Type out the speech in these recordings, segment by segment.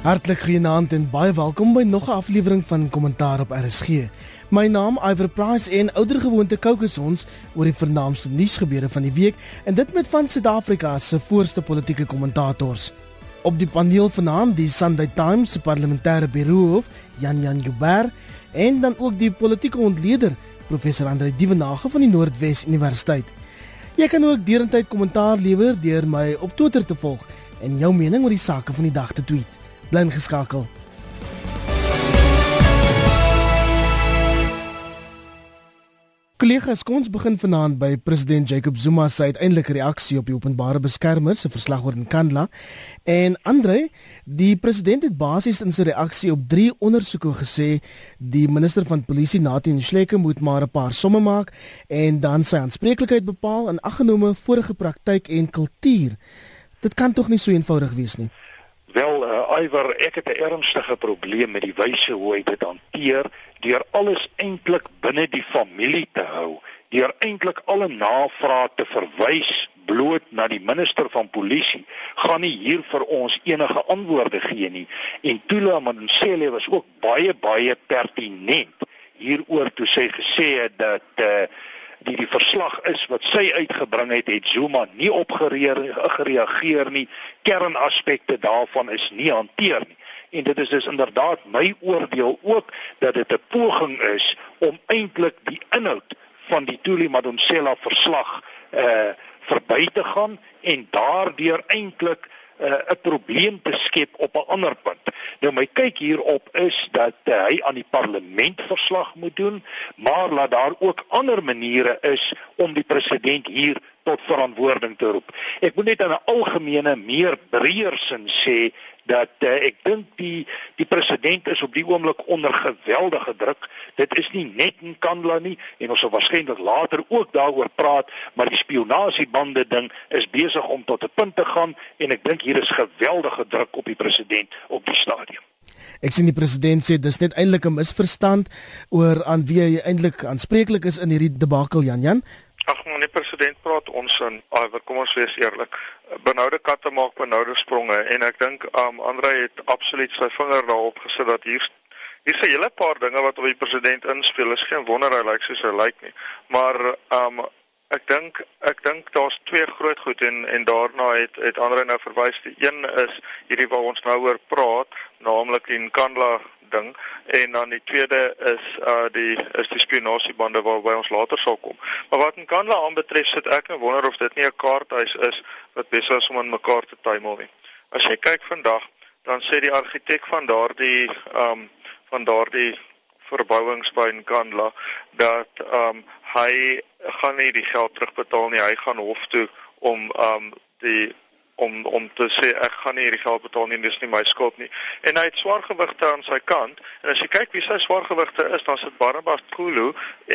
Hartlik genaamd en baie welkom by nog 'n aflewering van Kommentaar op RSG. My naam Iver Price en oudergewoonte kookus ons oor die vernaamste nuusgebeure van die week en dit met van Suid-Afrika se voorste politieke kommentators. Op die paneel vanaand die Sunday Times se parlementêre biroof Jan Jan Guber en dan ook die politieke ontleder professor Andre Dievenage van die Noordwes Universiteit. Jy kan ook deurentyd kommentaar lewer deur my op Twitter te volg en jou mening oor die sake van die dag te tweet bly geskakel. Kollegas, kom ons begin vanaand by president Jacob Zuma se uiteindelike reaksie op die openbare beskermer se verslag oor Nkandla. En Andre, die president het basies in sy reaksie op drie ondersoeke gesê die minister van polisie Nathan Schleke moet maar 'n paar somme maak en dan sy aanspreeklikheid bepaal in aggenome vorige praktyk en kultuur. Dit kan tog nie so eenvoudig wees nie. Wel, uh, Iwer, ek het 'n ernstige probleem met die wyse hoe hy dit hanteer deur alles eintlik binne die familie te hou, deur eintlik alle navrae te verwys bloot na die minister van polisie, gaan nie hier vir ons enige antwoorde gee nie. En Tula Madonsele was ook baie baie pertinent hieroor toe sy gesê het dat uh, die die verslag is wat sy uitgebring het, het Zuma nie opgereageer nie. Kernaspekte daarvan is nie hanteer nie. En dit is dus inderdaad my oordeel ook dat dit 'n poging is om eintlik die inhoud van die Tuli Madonsela verslag uh verby te gaan en daardeur eintlik 'n probleem te skep op 'n ander punt. Nou my kyk hierop is dat uh, hy aan die parlement verslag moet doen, maar laat daar ook ander maniere is om die president hier tot verantwoording te roep. Ek moet net in 'n algemene meer breër sin sê dat uh, ek dink die die president is op die oomblik onder geweldige druk. Dit is nie net in Kandla nie en ons sal waarskynlik later ook daaroor praat, maar die spionasiebande ding is besig om tot 'n punt te gaan en ek dink hier is geweldige druk op die president op die stadium. Ek sien die president sê dis net eintlik 'n misverstand oor aan wie hy eintlik aanspreeklik is in hierdie debakel Jan Jan. Ag die president praat ons in. Ag, kom ons wees eerlik. Benoude katte maak benoude spronge en ek dink um Andre het absoluut sy vinger daarop gesit dat hier hier is 'n hele paar dinge wat op die president inspel. Is geen wonder hy lyk soos hy lyk nie. Maar um ek dink ek dink daar's twee groot goed en en daarna het het Andre nou verwys. Die een is hierdie waar ons nou oor praat, naamlik in Kandla ding en dan die tweede is uh die is die spionasiebande waarby ons later sal kom. Maar wat in Kanada aanbetref sit ek en wonder of dit nie 'n kaarthuis is wat besig is om aan mekaar te tuimel nie. As jy kyk vandag, dan sê die argitek van daardie um van daardie verbouings by Nkandla dat um hy gaan nie die geld terugbetaal nie. Hy gaan hof toe om um die om om te sê ek gaan nie hierdie geld betaal nie, dis nie my skuld nie. En hy het swaar gewigte aan sy kant. En as jy kyk wie sy swaar gewigte is, dan sit Barnabas Kulu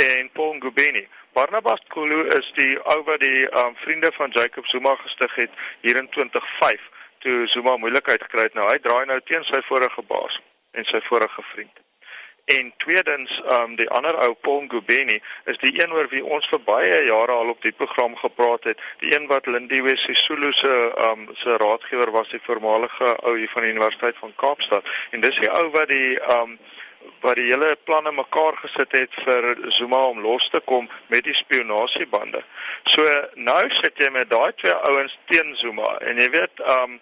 en Paul Ngubeni. Barnabas Kulu is die ou wat die um, vriende van Jacob Zuma gestig het hier in 2005 toe Zuma moeilikheid gekry het. Nou hy draai nou teen sy vorige baas en sy vorige vriend. En tweedens, ehm um, die ander ou Paul Ngubeni is die een oor wie ons vir baie jare al op die program gepraat het. Die een wat Lindiwe Sisulu se ehm um, se raadgewer was, die voormalige ou hier van die Universiteit van Kaapstad. En dis die ou wat die ehm um, wat die hele planne mekaar gesit het vir Zuma om los te kom met die spionasiebande. So nou sit jy met daai twee ouens teen Zuma en jy weet ehm um,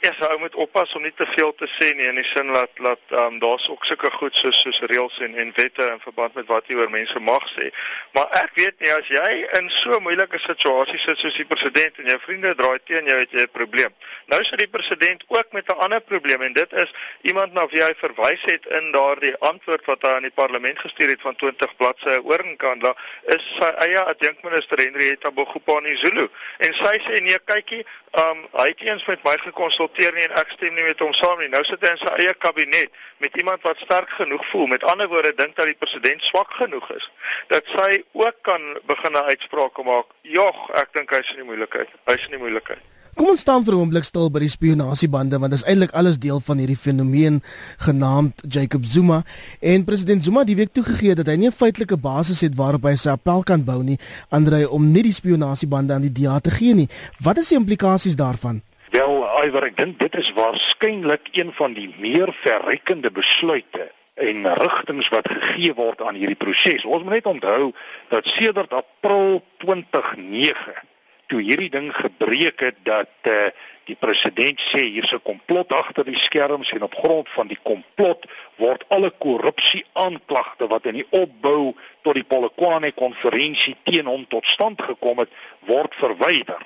Ja, so ou moet oppas om nie te veel te sê nie in die sin dat dat ehm um, daar's ook sulke goed soos soos reëls en en wette in verband met wat jy oor mense mag sê. Maar ek weet nie as jy in so moeilike situasie sit soos die president en jou vriende draai teen jou het jy 'n probleem. Nou sit die president ook met 'n ander probleem en dit is iemand na wie hy verwys het in daardie antwoord wat hy aan die parlement gestuur het van 20 bladsye oor Nkandla is sy eie adjunkminister Henrietta Bogopani Zulu en sy sê nee kykie, um, hy het eens met my gekonsulteer nie en ek stem nie met hom saam nie. Nou sit hy in sy eie kabinet met iemand wat sterk genoeg voel. Met ander woorde dink dat die president swak genoeg is dat sy ook kan begin 'n uitspraak maak. Jog, ek dink hy's in die moeilikheid. Hy's in die moeilikheid. Kom ons staan vir 'n oomblik stil by die spionasiebande want dit is eintlik alles deel van hierdie fenomeen genaamd Jacob Zuma en president Zuma die week toegegee dat hy nie 'n feitelike basis het waarop hy sy appel kan bou nie, aandry om nie die spionasiebande aan die DA te gee nie. Wat is die implikasies daarvan? Wel, Iwer, ek dink dit is waarskynlik een van die meer verrekkende besluite en rigtings wat gegee word aan hierdie proses. Ons moet net onthou dat sedert April 2009 toe hierdie ding gebreek het dat uh, die president sê hier's 'n komplot agter die skerms en op grond van die komplot word alle korrupsie aanklagte wat in die opbou tot die Polokwane konferensie teen hom tot stand gekom het word verwyder.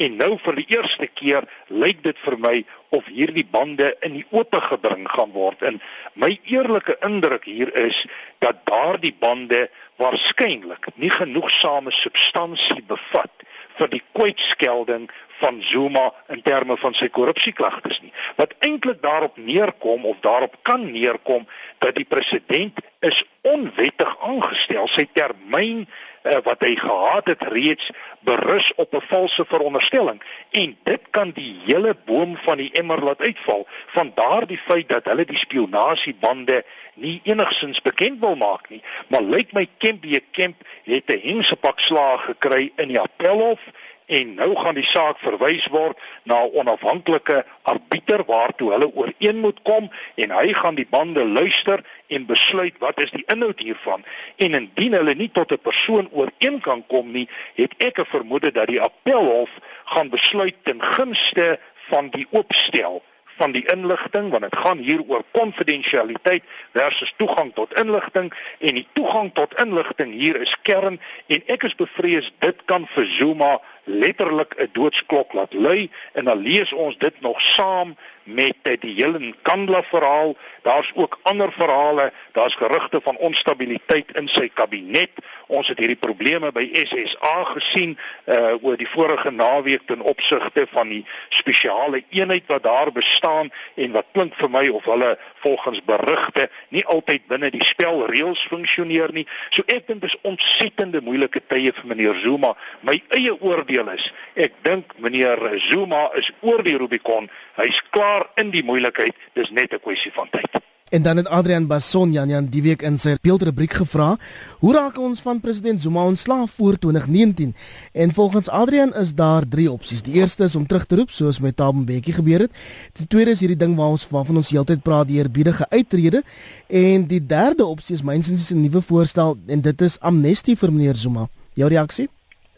En nou vir die eerste keer lyk dit vir my of hierdie bande in die oop gebring gaan word. En my eerlike indruk hier is dat daardie bande waarskynlik nie genoegsame substansie bevat vir die kwytskelding van Zuma in terme van sy korrupsieklagtes nie. Wat eintlik daarop neerkom of daarop kan neerkom dat die president is onwettig aangestel. Sy termyn uh, wat hy gehad het reeds berus op 'n valse veronderstelling en dit kan die hele boom van die emmer laat uitval van daardie feit dat hulle die spionasiebande nie enigsins bekend wil maak nie. Maar lyk my Kemp B Kemp het 'n hengsepak slaag gekry in die appelhof en nou gaan die saak verwys word na 'n onafhanklike arbiter waartoe hulle ooreen moet kom en hy gaan die bande luister en besluit wat is die inhoud hiervan. En indien hulle nie tot 'n persoon ooreen kan kom nie het ek 'n vermoede dat die appelhof gaan besluit ten gunste van die oopstel van die inligting want dit gaan hier oor konfidensialiteit versus toegang tot inligting. En die toegang tot inligting hier is kern en ek is bevrees dit kan vir Zuma letterlik 'n doodsklok laat lui en dan lees ons dit nog saam met die hele Kandla verhaal. Daar's ook ander verhale. Daar's gerugte van onstabiliteit in sy kabinet. Ons het hierdie probleme by SSA gesien uh oor die vorige naweek ten opsigte van die spesiale eenheid wat daar bestaan en wat klink vir my of hulle volgens berigte nie altyd binne die spelreëls funksioneer nie. So ek dink dis ontsettende moeilike tye vir meneer Zuma. My eie oordeel is, ek dink meneer Zuma is oor die Rubicon. Hy's klaar in die moeilikheid, dis net 'n kwessie van tyd. En dan het Adrian Basson Jan Jan die week in sy beeldrubriek gevra, hoe raak ons van president Zuma ontslaaf voor 2019? En volgens Adrian is daar drie opsies. Die eerste is om terug te roep soos met Thabo Mbeki gebeur het. Die tweede is hierdie ding waar ons waarvan ons heeltyd praat, die eerbiedige uittrede. En die derde opsie is mynsiens 'n nuwe voorstel en dit is amnestie vir meneer Zuma. Jou reaksie?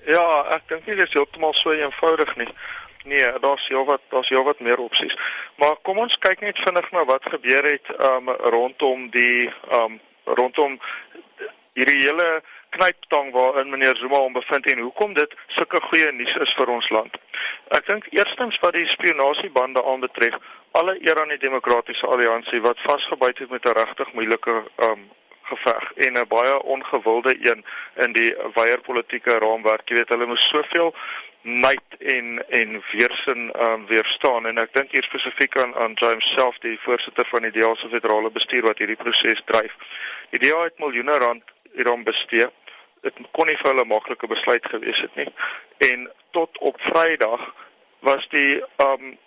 Ja, ek dink nie dit is heeltemal so eenvoudig nie. Nee, daar's heelwat daar's heelwat meer opsies. Maar kom ons kyk net vinnig na wat gebeur het um rondom die um rondom hierdie hele knyptang waarin meneer Zuma hom bevind en hoekom dit sulke goeie nuus is vir ons land. Ek dink eerstens wat die spionasiebande aanbetref, alle eer aan die demokratiese alliansie wat vasgebyt het met 'n regtig moeilike um geveg en 'n baie ongewilde een in die wyeer politieke raamwerk. Jy weet hulle moes soveel net en en weersin um, weerstaan en ek dink hier spesifiek aan aan James self die voorsitter van die DEA se federale bestuur wat hierdie proses dryf. Die DEA het miljoene rand hierom bestee. Dit kon nie vir hulle maklike besluit gewees het nie. En tot op Vrydag was die um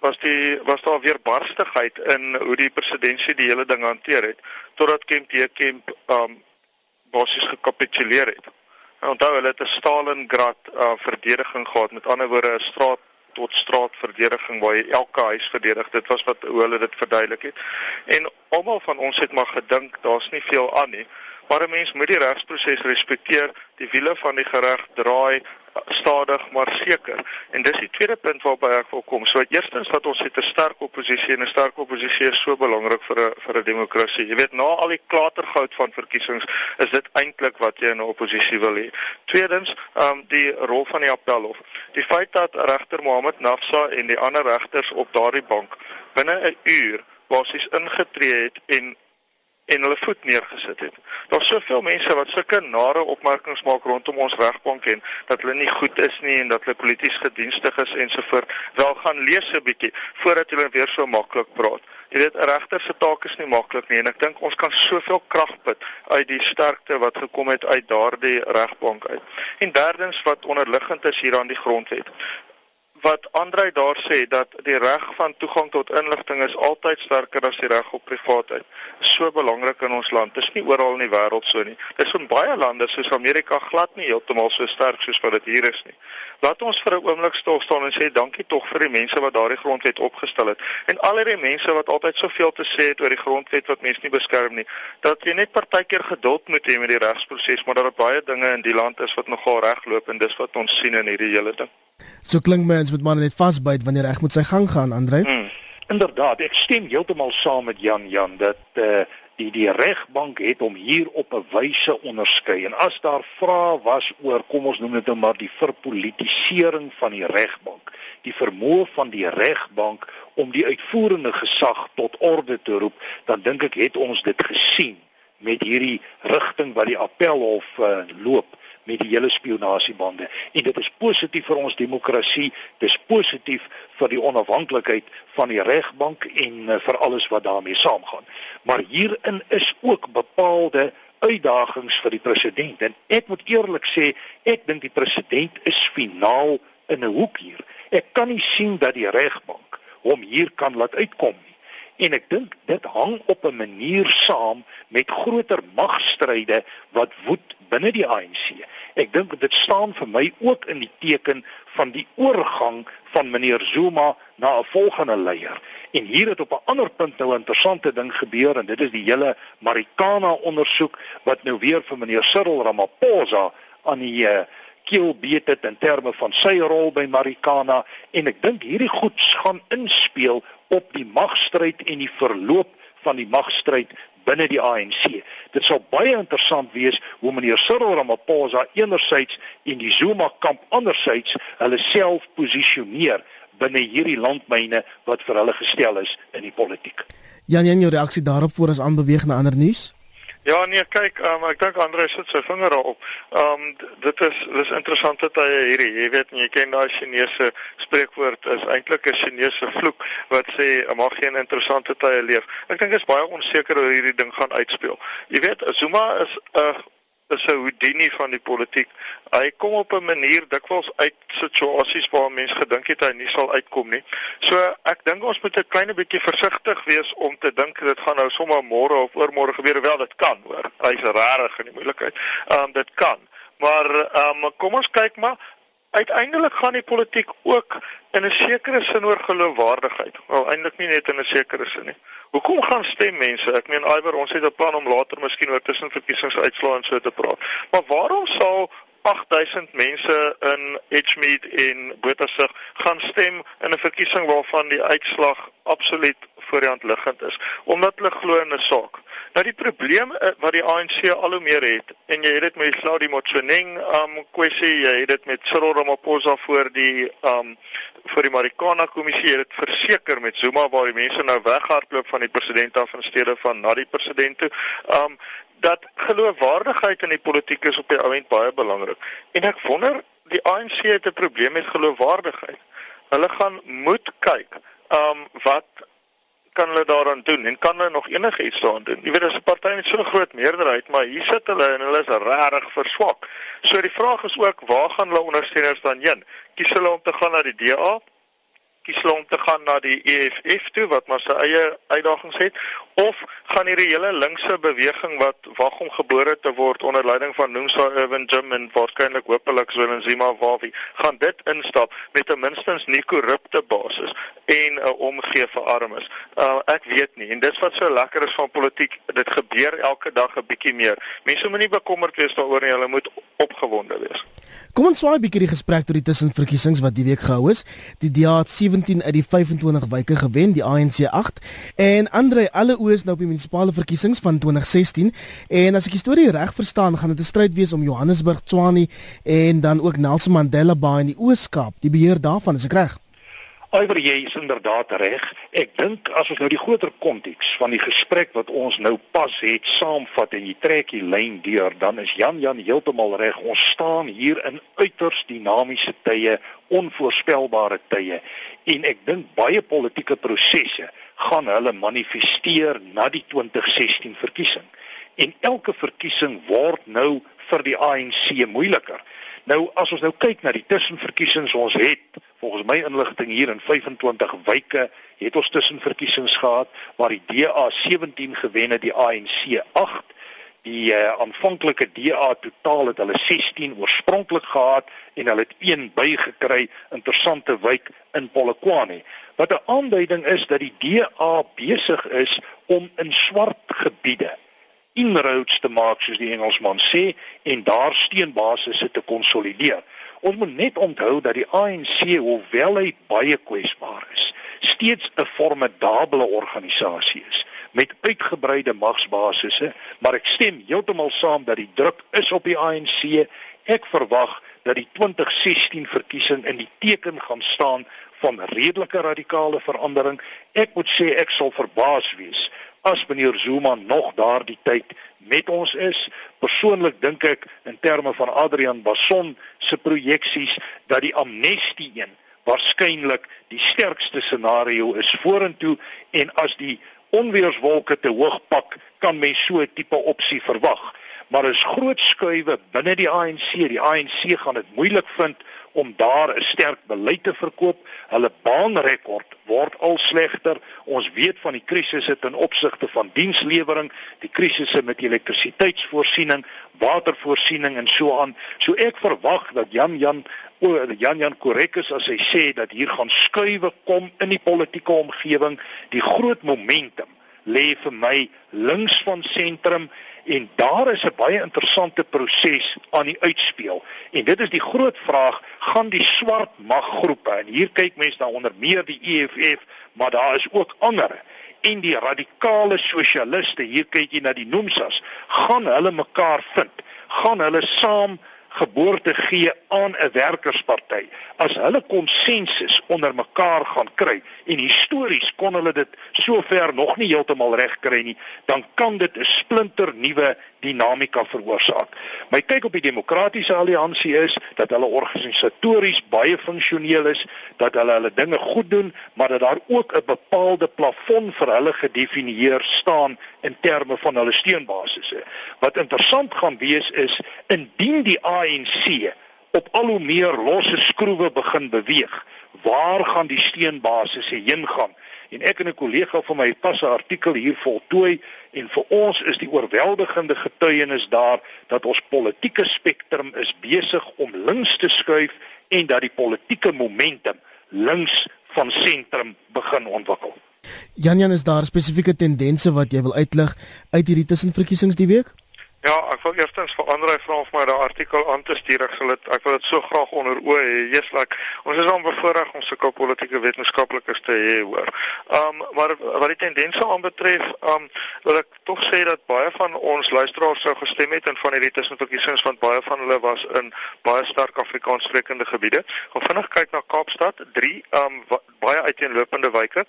was die was daar weer barstigheid in hoe die presidentsie die hele ding hanteer het totdat Kemp Kemp um basies gekapituleer het. Onthou hulle het 'n Stalingrad uh, verdediging gehad, met ander woorde 'n straat tot straat verdediging waar jy elke huis verdedig. Dit was wat hulle dit verduidelik het. En almal van ons het maar gedink daar's nie veel aan nie. Maar 'n mens moet die regsproses respekteer. Die wiele van die reg draai stadig maar seker. En dis die tweede punt waarby ek wil kom. So eerstens dat ons het 'n sterk oppositie en 'n sterk oppositie is so belangrik vir 'n vir 'n demokrasie. Jy weet na al die klatergoud van verkiesings is dit eintlik wat jy in 'n oppositie wil hê. Tweedens, ehm um, die rol van die appelhof. Die feit dat regter Mohammed Nafsa en die ander regters op daardie bank binne 'n uur basies ingetree het en en hulle voet neergesit het. Daar's soveel mense wat sulke nare opmerkings maak rondom ons regbank en dat hulle nie goed is nie en dat hulle polities gedienstig is ensovoort. Wel gaan lees 'n bietjie voordat hulle weer so maklik praat. Jy weet 'n regter se taak is nie maklik nie en ek dink ons kan soveel krag put uit die sterkte wat gekom het uit daardie regbank uit. En derdens wat onderliggend is hier aan die grondwet wat Andrei daar sê dat die reg van toegang tot inligting is altyd sterker as die reg op privaatheid. Is so belangrik in ons land. Dit is nie oral in die wêreld so nie. Dit is in baie lande soos Amerika glad nie heeltemal so sterk soos wat dit hier is nie. Laat ons vir 'n oomblik stil staan en sê dankie tog vir die mense wat daardie grondwet opgestel het en al die mense wat altyd soveel te sê het oor die grondwet wat mense nie beskerm nie. Dat jy net partykeer geduld moet hê met die regsproses, maar daar baie dinge in die land is wat nogal regloop en dis wat ons sien in hierdie hele ding. So klink mens moet maar net vasbyt wanneer reg moet sy gang gaan, Andre. Hmm. Inderdaad, ek stem heeltemal saam met Jan Jan dat eh uh, die die regbank het om hier op 'n wyse onderskei. En as daar vrae was oor kom ons noem dit nou maar die verpolitisering van die regbank, die vermoë van die regbank om die uitvoerende gesag tot orde te roep, dan dink ek het ons dit gesien met hierdie rigting wat die appelhof uh, loop met die hele spionasiebande. En dit is positief vir ons demokrasie dis positief vir die onafhanklikheid van die regbank en uh, vir alles wat daarmee saamgaan. Maar hierin is ook bepaalde uitdagings vir die president. En ek moet eerlik sê ek dink die president is finaal in 'n hoek hier. Ek kan nie sien dat die regbank hom hier kan laat uitkom nie en ek dink dit hang op 'n manier saam met groter magstryde wat woed binne die ANC. Ek dink dit staan vir my ook in die teken van die oorgang van meneer Zuma na 'n volgende leier. En hier het op 'n ander punt nou 'n interessante ding gebeur en dit is die hele Marikana ondersoek wat nou weer vir meneer Cyril Ramaphosa aan die uh, keel beet het in terme van sy rol by Marikana en ek dink hierdie goed gaan inspel op die magstryd en die verloop van die magstryd binne die ANC. Dit sal baie interessant wees hoe meneer Cyril Ramaphosa enerzijds en die Zuma kamp anderzijds hulle self posisioneer binne hierdie landmyne wat vir hulle gestel is in die politiek. Jan, Jan, jou reaksie daarop voor ons aanbeweeg na ander nuus? Ja nee, kyk, um, ek dink Andre sit sy vinger daarop. Ehm um, dit is dis interessante tye hierdie. Jy weet, jy ken daai Chinese spreekwoord is eintlik 'n Chinese vloek wat sê mag geen interessante tye leef. Ek dink dit is baie onseker hoe hierdie ding gaan uitspeel. Jy weet, Zuma is 'n uh, is 'n Houdini van die politiek. Hy kom op 'n manier dikwels uit situasies waar mense gedink het hy nie sal uitkom nie. So ek dink ons moet 'n klein bietjie versigtig wees om te dink dit gaan nou sommer môre of oormôre gebeur. Wel, dit kan hoor. Hy's rarig in die moeilikheid. Ehm um, dit kan. Maar ehm um, kom ons kyk maar uiteindelik gaan die politiek ook in 'n sekere sin oor geloofwaardigheid. Wel eintlik nie net in 'n sekere sin nie. Hoekom gaan stem mense? Ek meen Iwer, ons het 'n plan om later miskien oor tussenverkiesingsuitslae en so te praat. Maar waarom sal 8000 mense in Edgemead en Bothaville gaan stem in 'n verkiesing waarvan die uitslag absoluut voor die hand liggend is omdat hulle glo in 'n saak. Nou die probleem eh, wat die ANC al hoe meer het en jy het dit met Claudie Motsoeneng um kwessie, jy het dit met Cyril Ramaphosa voor die um vir die Marikana kommissie het verseker met Zuma waar die mense nou weghardloop van die president af in steede van na die president toe. Um dat geloofwaardigheid in die politiek is op die oomblik baie belangrik. En ek wonder die ANC het 'n probleem met geloofwaardigheid. Hulle gaan moet kyk, ehm um, wat kan hulle daaraan doen en kan hulle nog enigiets daaraan doen? Jy weet as 'n party met so 'n groot meerderheid, maar hier sit hulle en hulle is regtig verswak. So die vraag is ook, waar gaan hulle ondersteuners dan heen? Kies hulle om te gaan na die DA kies hulle om te gaan na die EFF toe wat maar sy eie uitdagings het of gaan hierdie hele linkse beweging wat wag om gebore te word onder leiding van Nomsa Irwin Jim en waarskynlik hopelik Zwelin Zima Wawi gaan dit instap met 'n minstens nie korrupte basis en 'n omgee vir armes. Uh, ek weet nie en dis wat so lekker is van politiek, dit gebeur elke dag 'n bietjie meer. Mense moenie bekommerd wees daaroor nie, hulle moet opgewonde wees. Kom ons swaai 'n bietjie die gesprek tot die tussenverkiesings wat die week gehou is. Die DA het 17 uit die 25 wyke gewen, die ANC 8. En Andre, alle oë is nou op die munisipale verkiesings van 2016 en as ek die storie reg verstaan, gaan dit 'n stryd wees om Johannesburg, Tshwane en dan ook Nelson Mandela Bay in die Oos-Kaap. Die beheer daarvan is ek reg? Oor jy is inderdaad reg. Ek dink as ons nou die groter konteks van die gesprek wat ons nou pas het saamvat en jy trek die lyn deur, dan is Jan Jan heeltemal reg. Ons staan hier in uiters dinamiese tye, onvoorspelbare tye en ek dink baie politieke prosesse gaan hulle manifesteer na die 2016 verkiesing. En elke verkiesing word nou vir die ANC moeiliker. Nou as ons nou kyk na die tussenverkiesings ons het volgens my inligting hier in 25 wyke het ons tussenverkiesings gehad waar die DA 17 gewen het die ANC 8 die uh, aanvanklike DA totaal het hulle 16 oorspronklik gehad en hulle het een bygekry interessante wyk in Polokwane wat 'n aanduiding is dat die DA besig is om in swart gebiede inroads te maak soos die Engelsman sê en daar steunbasisse te konsolideer. Ons moet net onthou dat die ANC hoewel hy baie kwesbaar is, steeds 'n formidable organisasie is met uitgebreide magsbasisse, maar ek stem heeltemal saam dat die druk is op die ANC. Ek verwag dat die 2016 verkiesing in die teken gaan staan van redelike radikale verandering. Ek moet sê ek sal verbaas wees as meneer Zuma nog daardie tyd met ons is. Persoonlik dink ek in terme van Adrian Basson se projeksies dat die amnestie een waarskynlik die sterkste scenario is vorentoe en as die onweerswolke te hoog pak, kan mens so 'n tipe opsie verwag. Maar is groot skuwe binne die ANC. Die ANC gaan dit moeilik vind om daar 'n sterk beleid te verkoop. Hulle baanrekord word al slegter. Ons weet van die krisisse ten opsigte van dienslewering, die krisisse met elektrisiteitsvoorsiening, watervoorsiening en so aan. So ek verwag dat Jan Jan o Jan Jan korrek is as hy sê dat hier gaan skuwe kom in die politieke omgewing, die groot momentum lê vir my links van sentrum en daar is 'n baie interessante proses aan die uitspeel. En dit is die groot vraag, gaan die swart maggroepe en hier kyk mense na onder meer die EFF, maar daar is ook ander en die radikale sosialiste, hier kyk jy na die Nomsas, gaan hulle mekaar vind? Gaan hulle saam geboorte gee aan 'n werkersparty. As hulle konsensus onder mekaar gaan kry en histories kon hulle dit sover nog nie heeltemal reg kry nie dan kan dit 'n splinter nuwe dinamika veroorsaak. My kyk op die demokratiese alliansie is dat hulle organisatories baie funksioneel is, dat hulle hulle dinge goed doen, maar dat daar ook 'n bepaalde plafon vir hulle gedefinieer staan in terme van hulle steunbasisse. Wat interessant gaan wees is indien die ANC op al hoe meer losse skroewe begin beweeg, waar gaan die steunbasisse heen gaan? En ek en 'n kollega van my pas 'n artikel hier voltooi en vir ons is die oorweldigende getuienis daar dat ons politieke spektrum is besig om links te skuif en dat die politieke momentum links van sentrum begin ontwikkel. Jan Jan is daar spesifieke tendense wat jy wil uitlig uit hierdie tussenverkiesings die week? Ja, ek wil eerstens vir Andre vra of my daai artikel aan te stuur. Ek sal dit ek wil dit so graag onder oë hê. Jesus, like, ons is aan bevoorreg om sulke politieke wetenskaplikes te hê, hoor. Um maar wat die tendense aanbetref, um wil ek tog sê dat baie van ons luisteraars sou gestem het in van hierdie tussenverkiesings want baie van hulle was in baie sterk Afrikaanssprekende gebiede. Gaan vinnig kyk na Kaapstad, 3 um baie uiteenlopende wyke.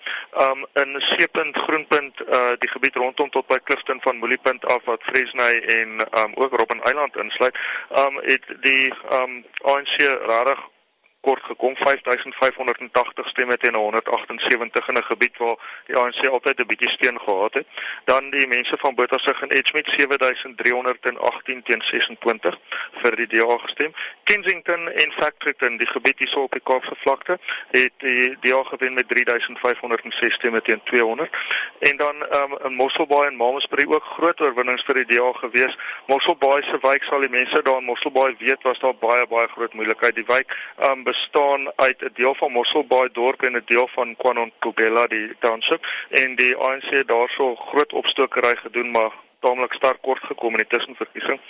Um in Seepunt, Groenpunt, uh die gebied rondom tot by Klifton van Moliepunt af wat Fresnay en en um, ook Robben Eiland insluit, um, het die um, ANC regtig kort gekom 5580 stemme teen 178 in 'n gebied waar die ANC altyd 'n bietjie steun gehad het. Dan die mense van Bottersig en Edgemit 7318 teen 26 vir die DA gestem. Kensington en Factoryton, die gebied hier so op die Kaapse vlakte, het die DA gewen met 3506 stemme teen 200. En dan um, in Mosselbaai en Mamasbury ook groot oorwinnings vir die DA gewees. Mosselbaai se wijk sal die mense daar in Mosselbaai weet was daar baie baie groot moeilikheid. Die wijk um, bestaan uit 'n deel van Mosselbaai dorp en 'n deel van Kwanonkogela die township. En die ANC daarso groot opstokery gedoen maar taamlik sterk kort gekom in die tussenverkiesing.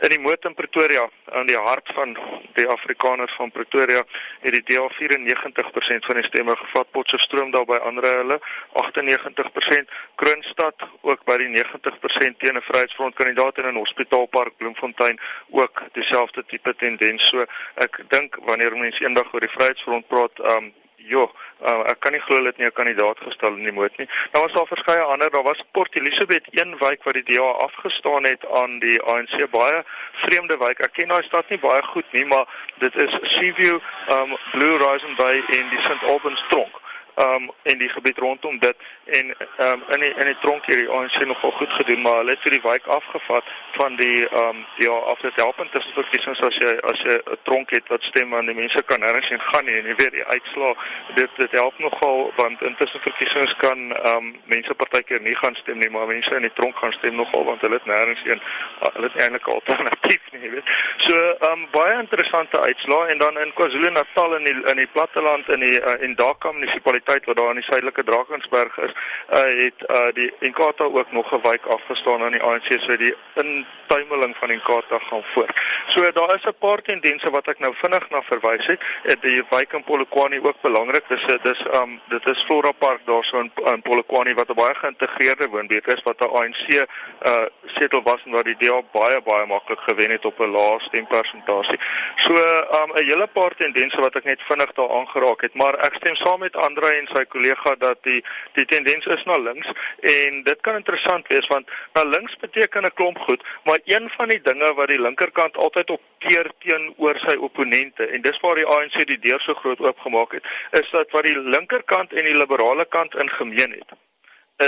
In die moot in Pretoria, aan die hart van die Afrikaners van Pretoria, het die DA 94% van die stemme gevat. Potchefstroom daar by ander hulle 98%. Kroonstad ook by die 90% teen 'n Vryheidsfront kandidaat en in Hospitaalpark Bloemfontein ook dieselfde tipe tendens. So ek dink wanneer mense eendag oor die Vryheidsfront praat, um Jo, uh, ek kan nie glo dit nie 'n kandidaat gestel in die moot nie. Nou was daar verskeie ander, daar was Port Elizabeth een wijk wat die DA afgestaan het aan die ANC baie vreemde wijk. Ek ken daai stad nie baie goed nie, maar dit is Seaview, um Blue Horizon Bay en die St Albans tronk. Um en die gebied rondom dit. En um in die in die tronk hierdie ANC nogal goed gedoen maar hulle het vir die wijk afgevat van die um ja af dit helpend tussen verkiesings as jy as jy 'n tronk het wat stem aan die mense kan nêrens heen gaan nie. En jy weet die uitslaa dit dit help nogal want intussen verkiesings kan um mense partykeer nie gaan stem nie maar mense in die tronk gaan stem nogal want hulle het nêrens heen hulle het eintlik alternatief nie jy weet. So um baie interessante uitslaa. En dan in KwaZulu-Natal in die in die platteland in die uh, en Dakar munisipaliteit wat daar in die suidelike Drakensberg is uh, het uh, die Inkatha ook nog 'n wijk afgestaan aan die ANC so die intuimeling van Inkatha gaan voort. So daar is 'n paar tendense wat ek nou vinnig na verwys het. Die wijk in Polokwane ook belangrik. Dis dis um dit is Flora Park daarso in, in Polokwane wat 'n baie geïntegreerde woonbuurt is wat 'n ANC uh setel was en waar die DA baie baie maklik gewen het op 'n lae stempersentasie. So um 'n hele paar tendense wat ek net vinnig daar aangeraak het, maar ek stem saam met Andre en sy kollega dat die die tendens is na links en dit kan interessant wees want na links beteken 'n klomp goed, maar een van die dinge wat die linkerkant altyd op keer teenoor sy opponente en dis waar die ANC die deur so groot oopgemaak het, is dat wat die linkerkant en die liberale kant in gemeen het,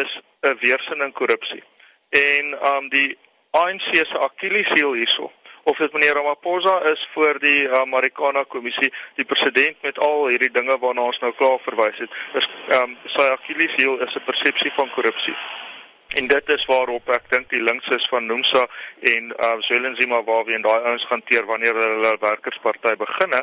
is 'n weerstand in korrupsie. En um die ANC se Achilleshiel hierso of dit meneer Ramaphosa is voor die uh, Marikana kommissie die president met al hierdie dinge waarna ons nou klaar verwys het. Is um, sy Achilleshiel is 'n persepsie van korrupsie En dit is waarop ek dink die links is van Nomsa en uh Zwelenzima waar we in daai ouens gaan teer wanneer hulle werkersparty beginne.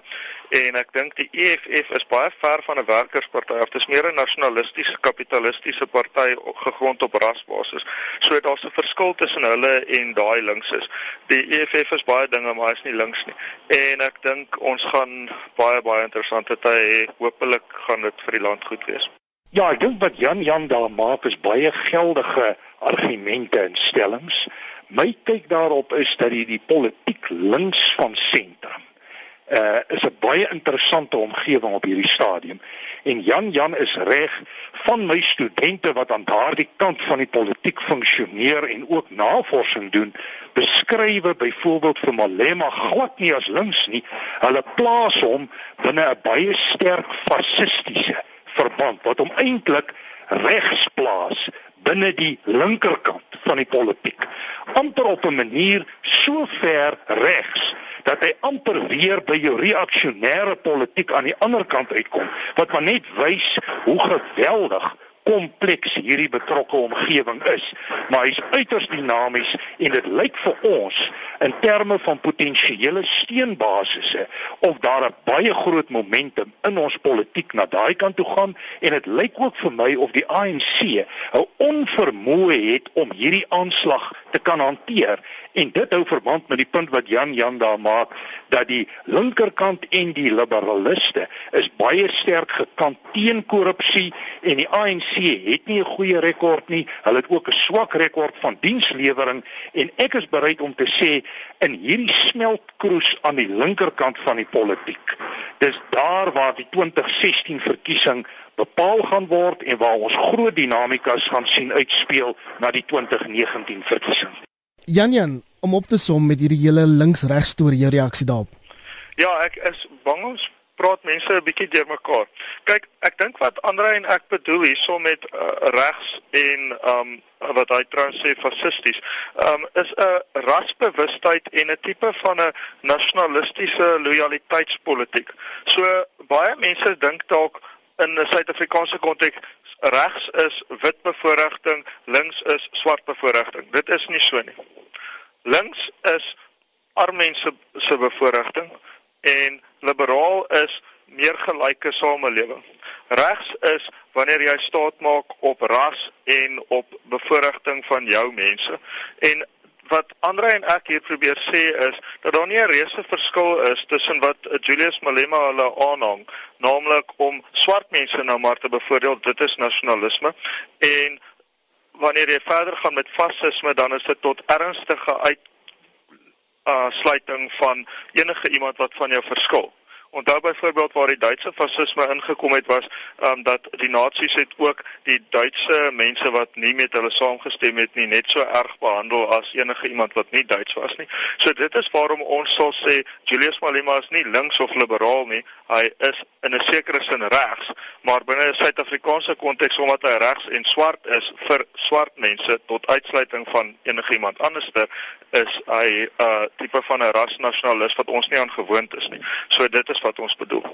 En ek dink die EFF is baie ver van 'n werkersparty af. Dit is meer 'n nasionalistiese kapitalistiese party gegrond op rasbasis. So daar's 'n verskil tussen hulle en daai links is. Die EFF is baie dinge, maar hy's nie links nie. En ek dink ons gaan baie baie interessante tye hê. Hoopelik gaan dit vir die land goed wees. Ja, ek dink wat Jan Jan daar maak is baie geldige argumente en stellings. My kyk daarop is dat die, die politiek links van sentrum uh is 'n baie interessante omgewing op hierdie stadium. En Jan Jan is reg van my studente wat aan daardie kant van die politiek funksioneer en ook navorsing doen, beskrywe byvoorbeeld vir Malema glad nie as links nie. Hulle plaas hom binne 'n baie sterk fasistiese verband wat hom eintlik regs plaas binne die linkerkant van die politiek. amper op 'n manier so ver regs dat hy amper weer by jou reaksionêre politiek aan die ander kant uitkom wat maar net wys hoe geweldig kompleks hierdie betrokke omgewing is, maar hy's uiters dinamies en dit lyk vir ons in terme van potensiële steunbasisse of daar 'n baie groot momentum in ons politiek na daai kant toe gaan en dit lyk ook vir my of die ANC 'n onvermoë het om hierdie aanslag te kan hanteer en dit hou verband met die punt wat Jan Jan daar maak dat die linkerkant en die liberaliste is baie sterk gekant teen korrupsie en die ANC ANC het nie 'n goeie rekord nie. Hulle het ook 'n swak rekord van dienslewering en ek is bereid om te sê in hierdie smeltkroes aan die linkerkant van die politiek. Dis daar waar die 2016 verkiesing bepaal gaan word en waar ons groot dinamikas gaan sien uitspeel na die 2019 verkiesing. Jan Jan, om op te som met hierdie hele links-regs storie, jou reaksie daarop. Ja, ek is bang ons praat mense 'n bietjie deurmekaar. Kyk, ek dink wat Andre en ek bedoel hierso met uh, regs en um wat hy trouens sê fascisties, um is 'n rasbewustheid en 'n tipe van 'n nasionalistiese lojaliteitspolitiek. So baie mense dink dalk in 'n Suid-Afrikaanse konteks regs is wit bevoordiging, links is swart bevoordiging. Dit is nie so nie. Links is arme mense se bevoordiging en liberaal is meer gelyke samelewing. Regs is wanneer jy staat maak op ras en op bevoordiging van jou mense. En wat Andre en ek hier probeer sê is dat daar nie 'n reuse verskil is tussen wat Julius Malema hulle aanhang, naamlik om swart mense nou maar te bevoordeel, dit is nasionalisme en wanneer jy verder gaan met fasisme dan is dit tot ernstige uit uh sluiting van enige iemand wat van jou verskil Onthou byvoorbeeld waar die Duitse fasisme ingekom het was um, dat die nasies het ook die Duitse mense wat nie met hulle saamgestem het nie net so erg behandel as enige iemand wat nie Duits was nie. So dit is waarom ons sal sê Julius Malema is nie links of liberaal nie. Hy is in 'n sekere sin regs, maar binne 'n Suid-Afrikaanse konteks omdat hy regs en swart is vir swart mense tot uitsluiting van enigiemand anderster is hy 'n uh, tipe van 'n rasnasionalis wat ons nie aan gewoond is nie. So dit is wat ons bedoel.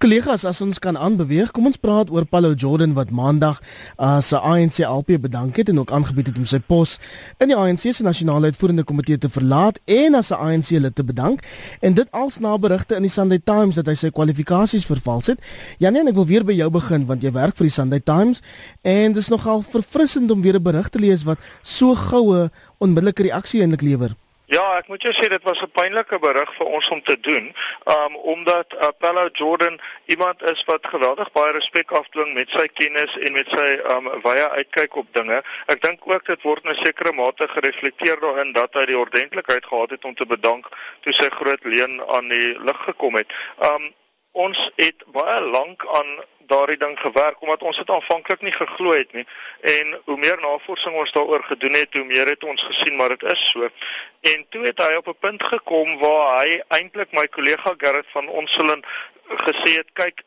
Kollegas, as ons kan aanbeweeg, kom ons praat oor Paulo Jordan wat maandag as uh, ANC LP bedank het en ook aangebied het om sy pos in die ANC se nasionale uitvoerende komitee te verlaat en as 'n ANC lid te bedank. En dit als na berigte in die Sunday Times dat hy sy kwalifikasies vervals het. Janie, ek wil weer by jou begin want jy werk vir die Sunday Times en dit is nogal verfrissend om weer 'n berig te lees wat so goue onmiddellike reaksie eintlik lewer. Ja, ek moet jou sê dit was 'n pynlike berig vir ons om te doen, um omdat Apollo uh, Jordan iemand is wat geweldig baie respek afdwing met sy kennis en met sy um wye uitkyk op dinge. Ek dink ook dit word in 'n sekere mate gereflekteer daarin dat hy die ordentlikheid gehad het om te bedank toe sy groot leen aan die lig gekom het. Um ons het baie lank aan daardie ding gewerk omdat ons dit aanvanklik nie geglo het nie. En hoe meer navorsing ons daaroor gedoen het hoe meer het ons gesien maar dit is so. En toe het hy op 'n punt gekom waar hy eintlik my kollega Gerrit van Onselin gesê het kyk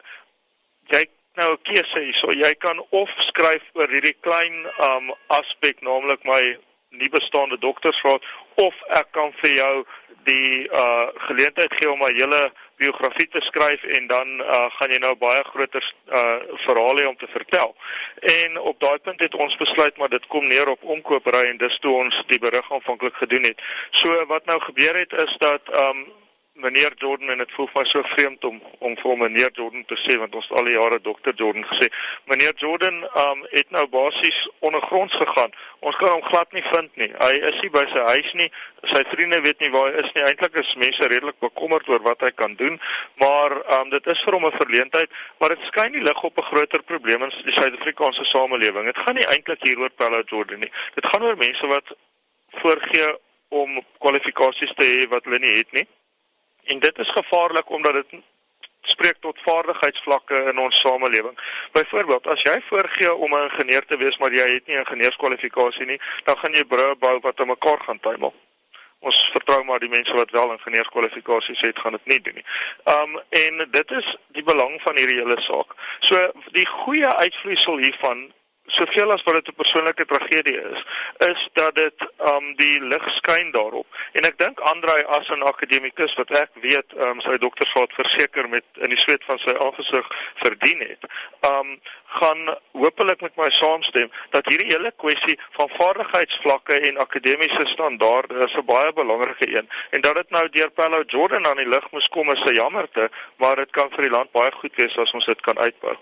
jy nou 'n keuse hierso. Jy kan of skryf oor hierdie klein um aspek naamlik my nie bestaande doktersgraad of ek kan vir jou die uh geleentheid gee om 'n hele biografie te skryf en dan uh, gaan jy nou baie groter uh, verhaal hê om te vertel. En op daai punt het ons besluit maar dit kom neer op omkoopry en dis toe ons die berig aanvanklik gedoen het. So wat nou gebeur het is dat um meneer Jordan en dit voel vir my so vreemd om om vir meneer Jordan te sê want ons al die jare dokter Jordan gesê. Meneer Jordan um het nou basies ondergronds gegaan. Ons kan hom glad nie vind nie. Hy is nie by sy huis nie. Sy vriende weet nie waar hy is nie. Eintlik is mense redelik bekommerd oor wat hy kan doen, maar um dit is vir hom 'n verleentheid, maar dit skyn nie lig op 'n groter probleem in die Suid-Afrikaanse samelewing. Dit gaan nie eintlik hieroor Paulo Jordan nie. Dit gaan oor mense wat voorgee om kwalifikasies te hê wat hulle nie het nie. En dit is gevaarlik omdat dit spreek tot vaardigheidsvlakke in ons samelewing. Byvoorbeeld, as jy voorgee om 'n ingenieur te wees, maar jy het nie 'n ingenieurskwalifikasie nie, dan gaan jy brûe bou wat aan mekaar gaan tuimel. Ons vertrou maar die mense wat wel ingenieurskwalifikasies het, gaan dit nie doen nie. Um en dit is die belang van hierdie hele saak. So die goeie uitvloeisel hiervan soveel as wat dit 'n persoonlike tragedie is, is dat dit um die lig skyn daarop. En ek dink Andrei as 'n akademikus wat ek weet um sy doktorsgraad verseker met in die sweet van sy aangesig verdien het, um gaan hopelik met my saamstem dat hierdie hele kwessie van vaardigheidsvlakke en akademiese standaarde is 'n baie belangrike een en dat dit nou deur Paulo Jordan aan die lig moes kom is 'n jammerte, maar dit kan vir die land baie goed wees as ons dit kan uitbou.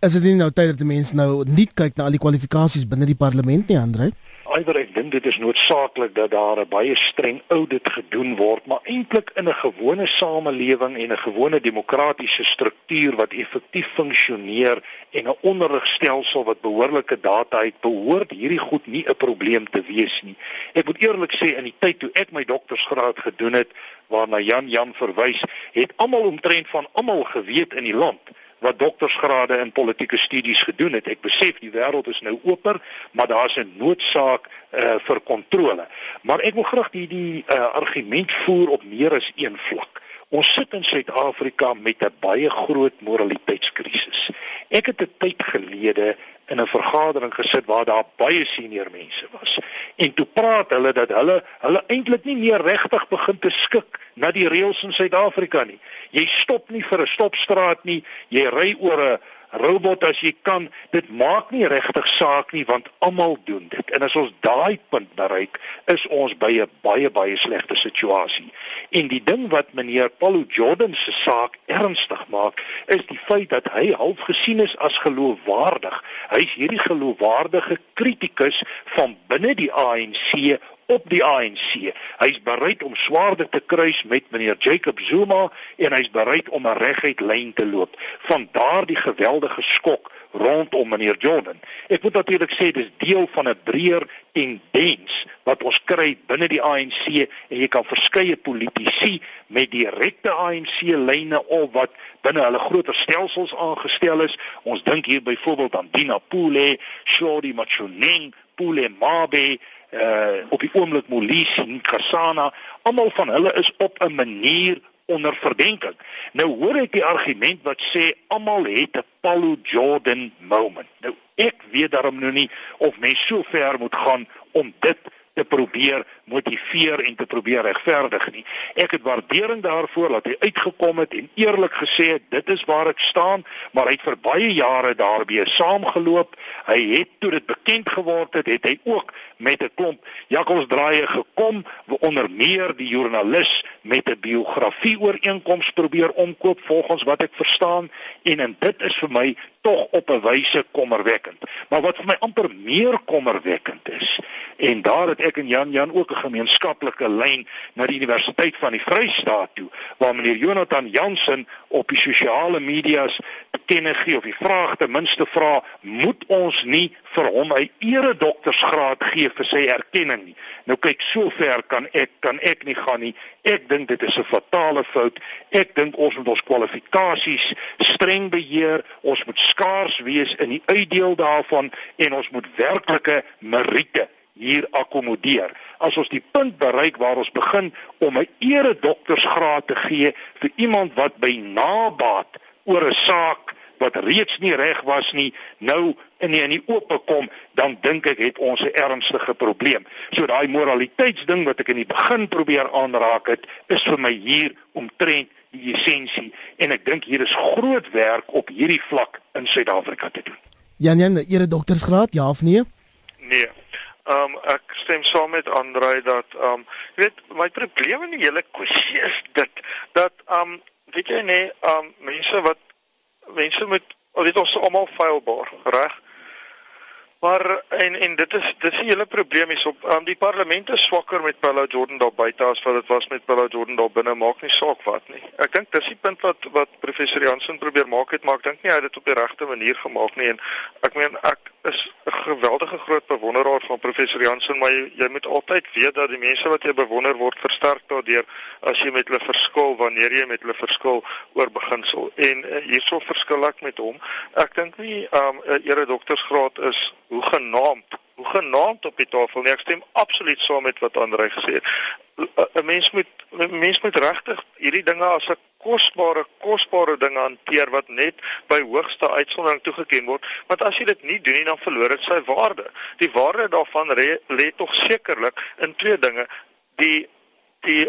Is dit nie nou tyd dat die mense nou nie kyk na al die kwalifikasies binne die parlement nie, Andre? Iwer ek dink dit is noodsaaklik dat daar 'n baie streng audit gedoen word, maar eintlik in 'n gewone samelewing en 'n gewone demokratiese struktuur wat effektief funksioneer en 'n onderrigstelsel wat behoorlike data het, behoort hierdie goed nie 'n probleem te wees nie. Ek moet eerlik sê in die tyd toe ek my doktorsgraad gedoen het, waarna Jan Jan verwys, het almal omtrent van almal geweet in die land wat doktorsgrade in politieke studies gedoen het. Ek besef die wêreld is nou oper, maar daar's 'n noodsaak uh, vir kontrole. Maar ek wil graag die die uh, argument voer op meer as een vlak. Ons sit in Suid-Afrika met 'n baie groot moraliteitskrisis. Ek het 'n tyd gelede in 'n vergadering gesit waar daar baie senior mense was. En toe praat hulle dat hulle hulle eintlik nie meer regtig begin te skik na die reëls in Suid-Afrika nie. Jy stop nie vir 'n stopstraat nie. Jy ry oor 'n robot as jy kan. Dit maak nie regtig saak nie want almal doen dit. En as ons daai punt bereik, is ons by 'n baie baie slegte situasie. En die ding wat meneer Paulo Jordan se saak ernstig maak, is die feit dat hy half gesien is as geloofwaardig. Hy's hierdie geloofwaardige kritikus van binne die ANC op die ANC. Hy's bereid om swaarde te kruis met meneer Jacob Zuma en hy's bereid om 'n reguit lyn te loop van daardie geweldige skok rondom meneer Jordan. Ek moet natuurlik sê dis deel van 'n breër tendens wat ons kry binne die ANC en jy kan verskeie politici met direkte ANC lyne of wat binne hulle groter stelsels aangestel is. Ons dink hier byvoorbeeld aan Dina Pule, Shodi Machuneng, Pule Mabe, uh op die oomblik Molisi Nkasana, almal van hulle is op 'n manier onder verdenking. Nou hoor ek die argument wat sê almal het 'n Paulo Jordan moment. Nou ek weet daarom nou nie of mens so ver moet gaan om dit te probeer motiveer en te probeer regverdig nie. Ek het waardering daarvoor dat hy uitgekom het en eerlik gesê het dit is waar ek staan, maar hy het vir baie jare daarbye saamgeloop. Hy het toe dit bekend geword het, het hy ook met 'n klomp jakkalsdraaie gekom, onder meer die joernalis met 'n biografie ooreenkoms probeer omkoop volgens wat ek verstaan en en dit is vir my tog op 'n wyse kommerwekkend. Maar wat vir my amper meer kommerwekkend is en daar het ek en Jan Jan ook 'n gemeenskaplike lyn na die Universiteit van die Vrystaat toe waar meneer Jonathan Jansen op die sosiale media's bekenne gee of die vraag ten minste vra moet ons nie vir hom 'n ere doktorsgraad gee vir sy erkenning nie. Nou kyk, sover kan ek kan ek nie gaan nie. Ek dink dit is 'n fatale fout. Ek dink ons moet ons kwalifikasies streng beheer. Ons moet skaars wees in die uitdeel daarvan en ons moet werklike meriete hier akkommodeer. As ons die punt bereik waar ons begin om 'n ere doktorsgraad te gee vir iemand wat by nabaat oor 'n saak wat reeds nie reg was nie, nou in die, in die oop kom, dan dink ek het ons 'n ernstige probleem. So daai moraliteitsding wat ek in die begin probeer aanraak het, is vir my hier omtrent die essensie en ek dink hier is groot werk op hierdie vlak in Suid-Afrika te doen. Jan Jan, ere doktorsgraad, ja of nee? Nee. Ehm um, ek stem saam met Andrei dat ehm um, jy weet my probleem in die hele kwessie is dit dat ehm um, weet jy nee, ehm um, mense wat mense met weet ons almal feilbaar, reg? Maar en en dit is dit is 'n hele probleem is op um, die parlement is swakker met Paulo Jordan daar buite as wat dit was met Paulo Jordan daar binne maak nie saak wat nie. Ek dink dis die punt wat wat professor Jansen probeer maak het, maar ek dink nie hy het dit op die regte manier gemaak nie en ek meen ek is 'n geweldige groot bewonderaar van professor Jansen, maar jy, jy moet altyd weet dat die mense wat jy bewonder word versterk daardeur as jy met hulle verskil wanneer jy met hulle verskil oor beginsel. En uh, hierso verskil ek met hom. Ek dink nie um, 'n um, ere doktorsgraad is hoe genaamd hoe genaamd op die tafel nie. Ek stem absoluut saam met wat Andre gesê het. 'n Mens moet mens moet regtig hierdie dinge as 'n kosbare kosbare dinge hanteer wat net by hoogste uitsondering toegeken word. Want as jy dit nie doen nie, dan verloor dit sy waarde. Die waarde daarvan lê tog sekerlik in twee dinge. Die die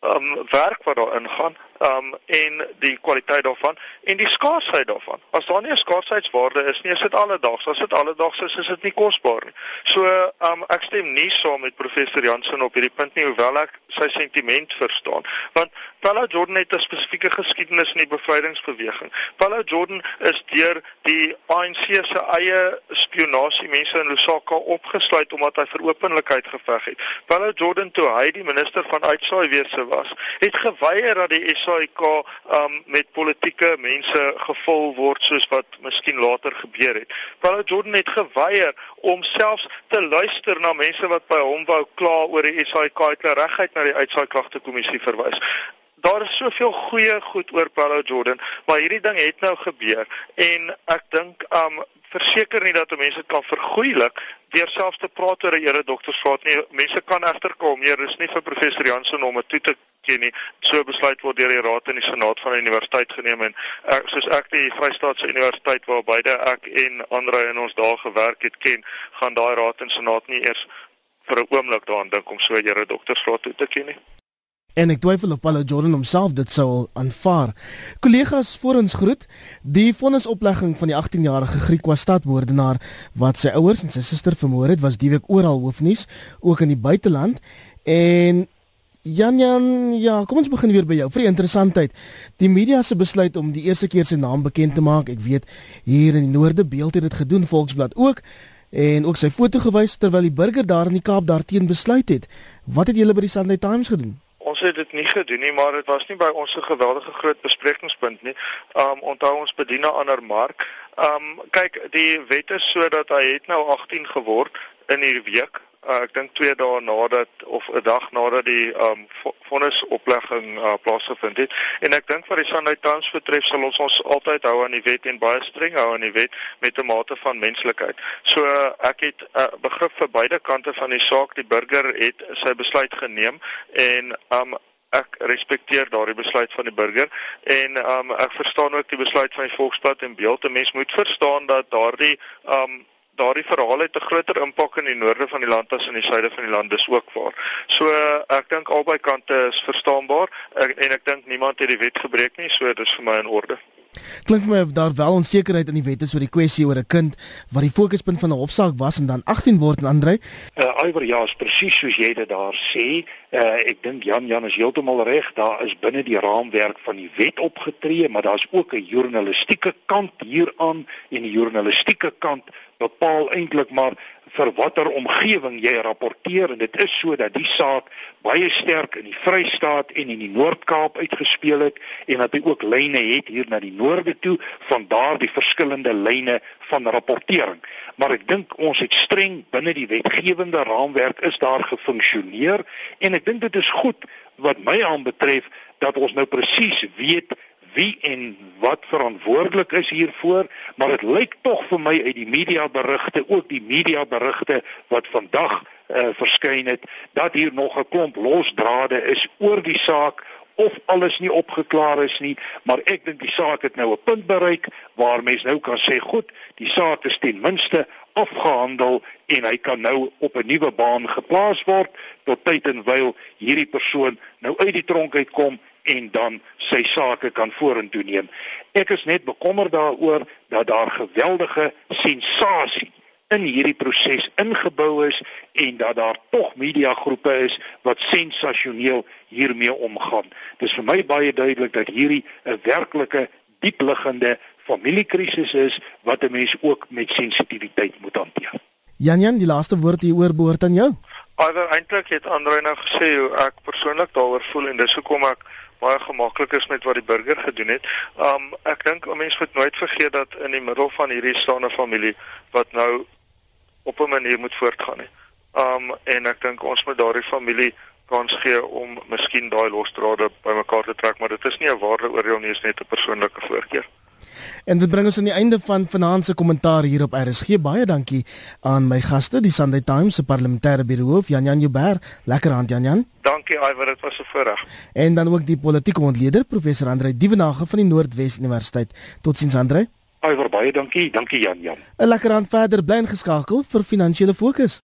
um werk wat daarin gaan um en die kwaliteit daarvan en die skaarsheid daarvan. As daar nie 'n skaarsheidwaarde is nie, is dit alledaags. As dit alledaags is, is dit nie kosbaar nie. So um ek stem nie saam met professor Jansen op hierdie punt nie, hoewel ek sy sentiment verstaan. Want Paulo Jordan het 'n spesifieke geskiedenis in die bevrydingsbeweging. Paulo Jordan is deur die ANC se eie spionasie mense in Lusaka opgesluit omdat hy vir openlikheid geveg het. Paulo Jordan toe hy die minister van uitsaai wese was, het geweier dat die SAIK um met politieke mense gevul word soos wat miskien later gebeur het. Paulo Jordan het geweier om selfs te luister na mense wat by hom wou kla oor die SAIK het regheid na die uitsaaiklagte kommissie verwys. Daar is soveel goeie goed oor Paulo Jordan, maar hierdie ding het nou gebeur en ek dink um verseker nie dat mense kan vergoeilik deur selfs te praat oor 'n ere doktersgraad nie. Mense kan egterkom, nee, dis nie vir professor Jansen om dit toe te ken nie. So besluit word deur die raad en die senaat van die universiteit geneem en ek soos ek die Vrystaatse Universiteit waar beide ek en Andre in ons dae gewerk het ken, gaan daai raad en senaat nie eers vir 'n oomblik daaraan dink om so 'n jare doktorsgraad toe te ken nie. En ek twyfel of Paulo Jordan homself dit sou aanvaar. Kollegas voor ons groet, die vonnisoplegging van die 18-jarige Griek was stadmoordenaar wat sy ouers en sy suster vermoor het, was die week oral hoofnuus, ook in die buiteland. En Jan Jan, ja, kom ons begin weer by jou. Vir die interessantheid, die media se besluit om die eerste keer sy naam bekend te maak. Ek weet hier in die Noorde beeld het dit gedoen Volksblad ook en ook sy foto gewys terwyl die burger daar in die Kaap daarteen besluit het. Wat het julle by die Sunday Times gedoen? Ons het dit nie gedoen nie, maar dit was nie by ons 'n geweldige groot besprekingspunt nie. Um onthou ons bedien 'n ander mark. Um kyk, die wet is sodat hy het nou 18 geword in hierdie week uh, ek dink 2 dae nadat of 'n dag nadat die um vonnisoplegging uh, plaasgevind het en ek dink vir die Sunday Times betref sal ons ons altyd hou aan die wet en baie streng hou aan die wet met 'n mate van menslikheid. So uh, ek het uh, begrip vir beide kante van die saak. Die burger het sy besluit geneem en um ek respekteer daardie besluit van die burger en um ek verstaan ook die besluit van die Volksblad en Beeld. 'n Mens moet verstaan dat daardie um daardie verhaal het 'n groter impak in die noorde van die land as in die suide van die land dis ook waar. So ek dink albei kante is verstaanbaar en, en ek dink niemand het die wet gebreek nie, so dis vir my in orde. Klink vir my of daar wel onsekerheid in die wet is oor die kwessie oor 'n kind wat die fokuspunt van 'n hofsaak was en dan 18 word en Andre. Uh Iwer ja, is presies soos jy dit daar sê. Uh ek dink Jan Jan is heeltemal reg. Daar is binne die raamwerk van die wet opgetree, maar daar's ook 'n journalistieke kant hieraan en die journalistieke kant bepaal eintlik maar vir watter omgewing jy rapporteer en dit is so dat die saak baie sterk in die Vrystaat en in die Noord-Kaap uitgespeel het en dat hy ook lyne het hier na die noorde toe van daardie verskillende lyne van rapportering. Maar ek dink ons het streng binne die wetgewende raamwerk is daar gefunksioneer en ek dink dit is goed wat my aanbetref dat ons nou presies weet wie en wat verantwoordelik is hiervoor, maar dit lyk tog vir my uit die mediaberigte, ook die mediaberigte wat vandag uh, verskyn het, dat hier nog 'n klomp losdrade is oor die saak of alles nie opgeklaar is nie, maar ek dink die saak het nou 'n punt bereik waar mens nou kan sê, goed, die saak is ten minste afgehandel en hy kan nou op 'n nuwe baan geplaas word tot tyd en wyl hierdie persoon nou uit die tronk uitkom en dan sy sake kan vorentoe neem. Ek is net bekommerd daaroor dat daar geweldige sensasie in hierdie proses ingebou is en dat daar tog mediagroepe is wat sensasioneel hiermee omgaan. Dis vir my baie duidelik dat hierdie 'n werklike diepliggende familiekrisis is wat 'n mens ook met sensitiwiteit moet hanteer. Jan Jan, die laaste woord hieroor behoort aan jou. Alhoewel eintlik het Andre nou gesê hoe ek persoonlik daaroor voel en dis hoekom ek baie gemaklik is met wat die burger gedoen het. Um ek dink 'n mens moet nooit vergeet dat in die middel van hierdie staande familie wat nou op 'n manier moet voortgaan nie. Um en ek dink ons moet daardie familie kans gee om miskien daai losdrade bymekaar te trek, maar dit is nie 'n waardeoordeel nie, dit is net 'n persoonlike voorkeur. En dit bring ons aan die einde van vanaand se kommentaar hier op RSG. Baie dankie aan my gaste, die Sunday Times se parlementêre biroof Jan Jan Jubber. Lekker aand Jan Jan. Dankie Iver, dit was 'n voorreg. En dan ook die politieke ontleder professor Andrei Dievenage van die Noordwes Universiteit. Totsiens Andrei. Iver baie dankie. Dankie Jan Jan. 'n Lekker aand verder bly ingeskakel vir finansiële fokus.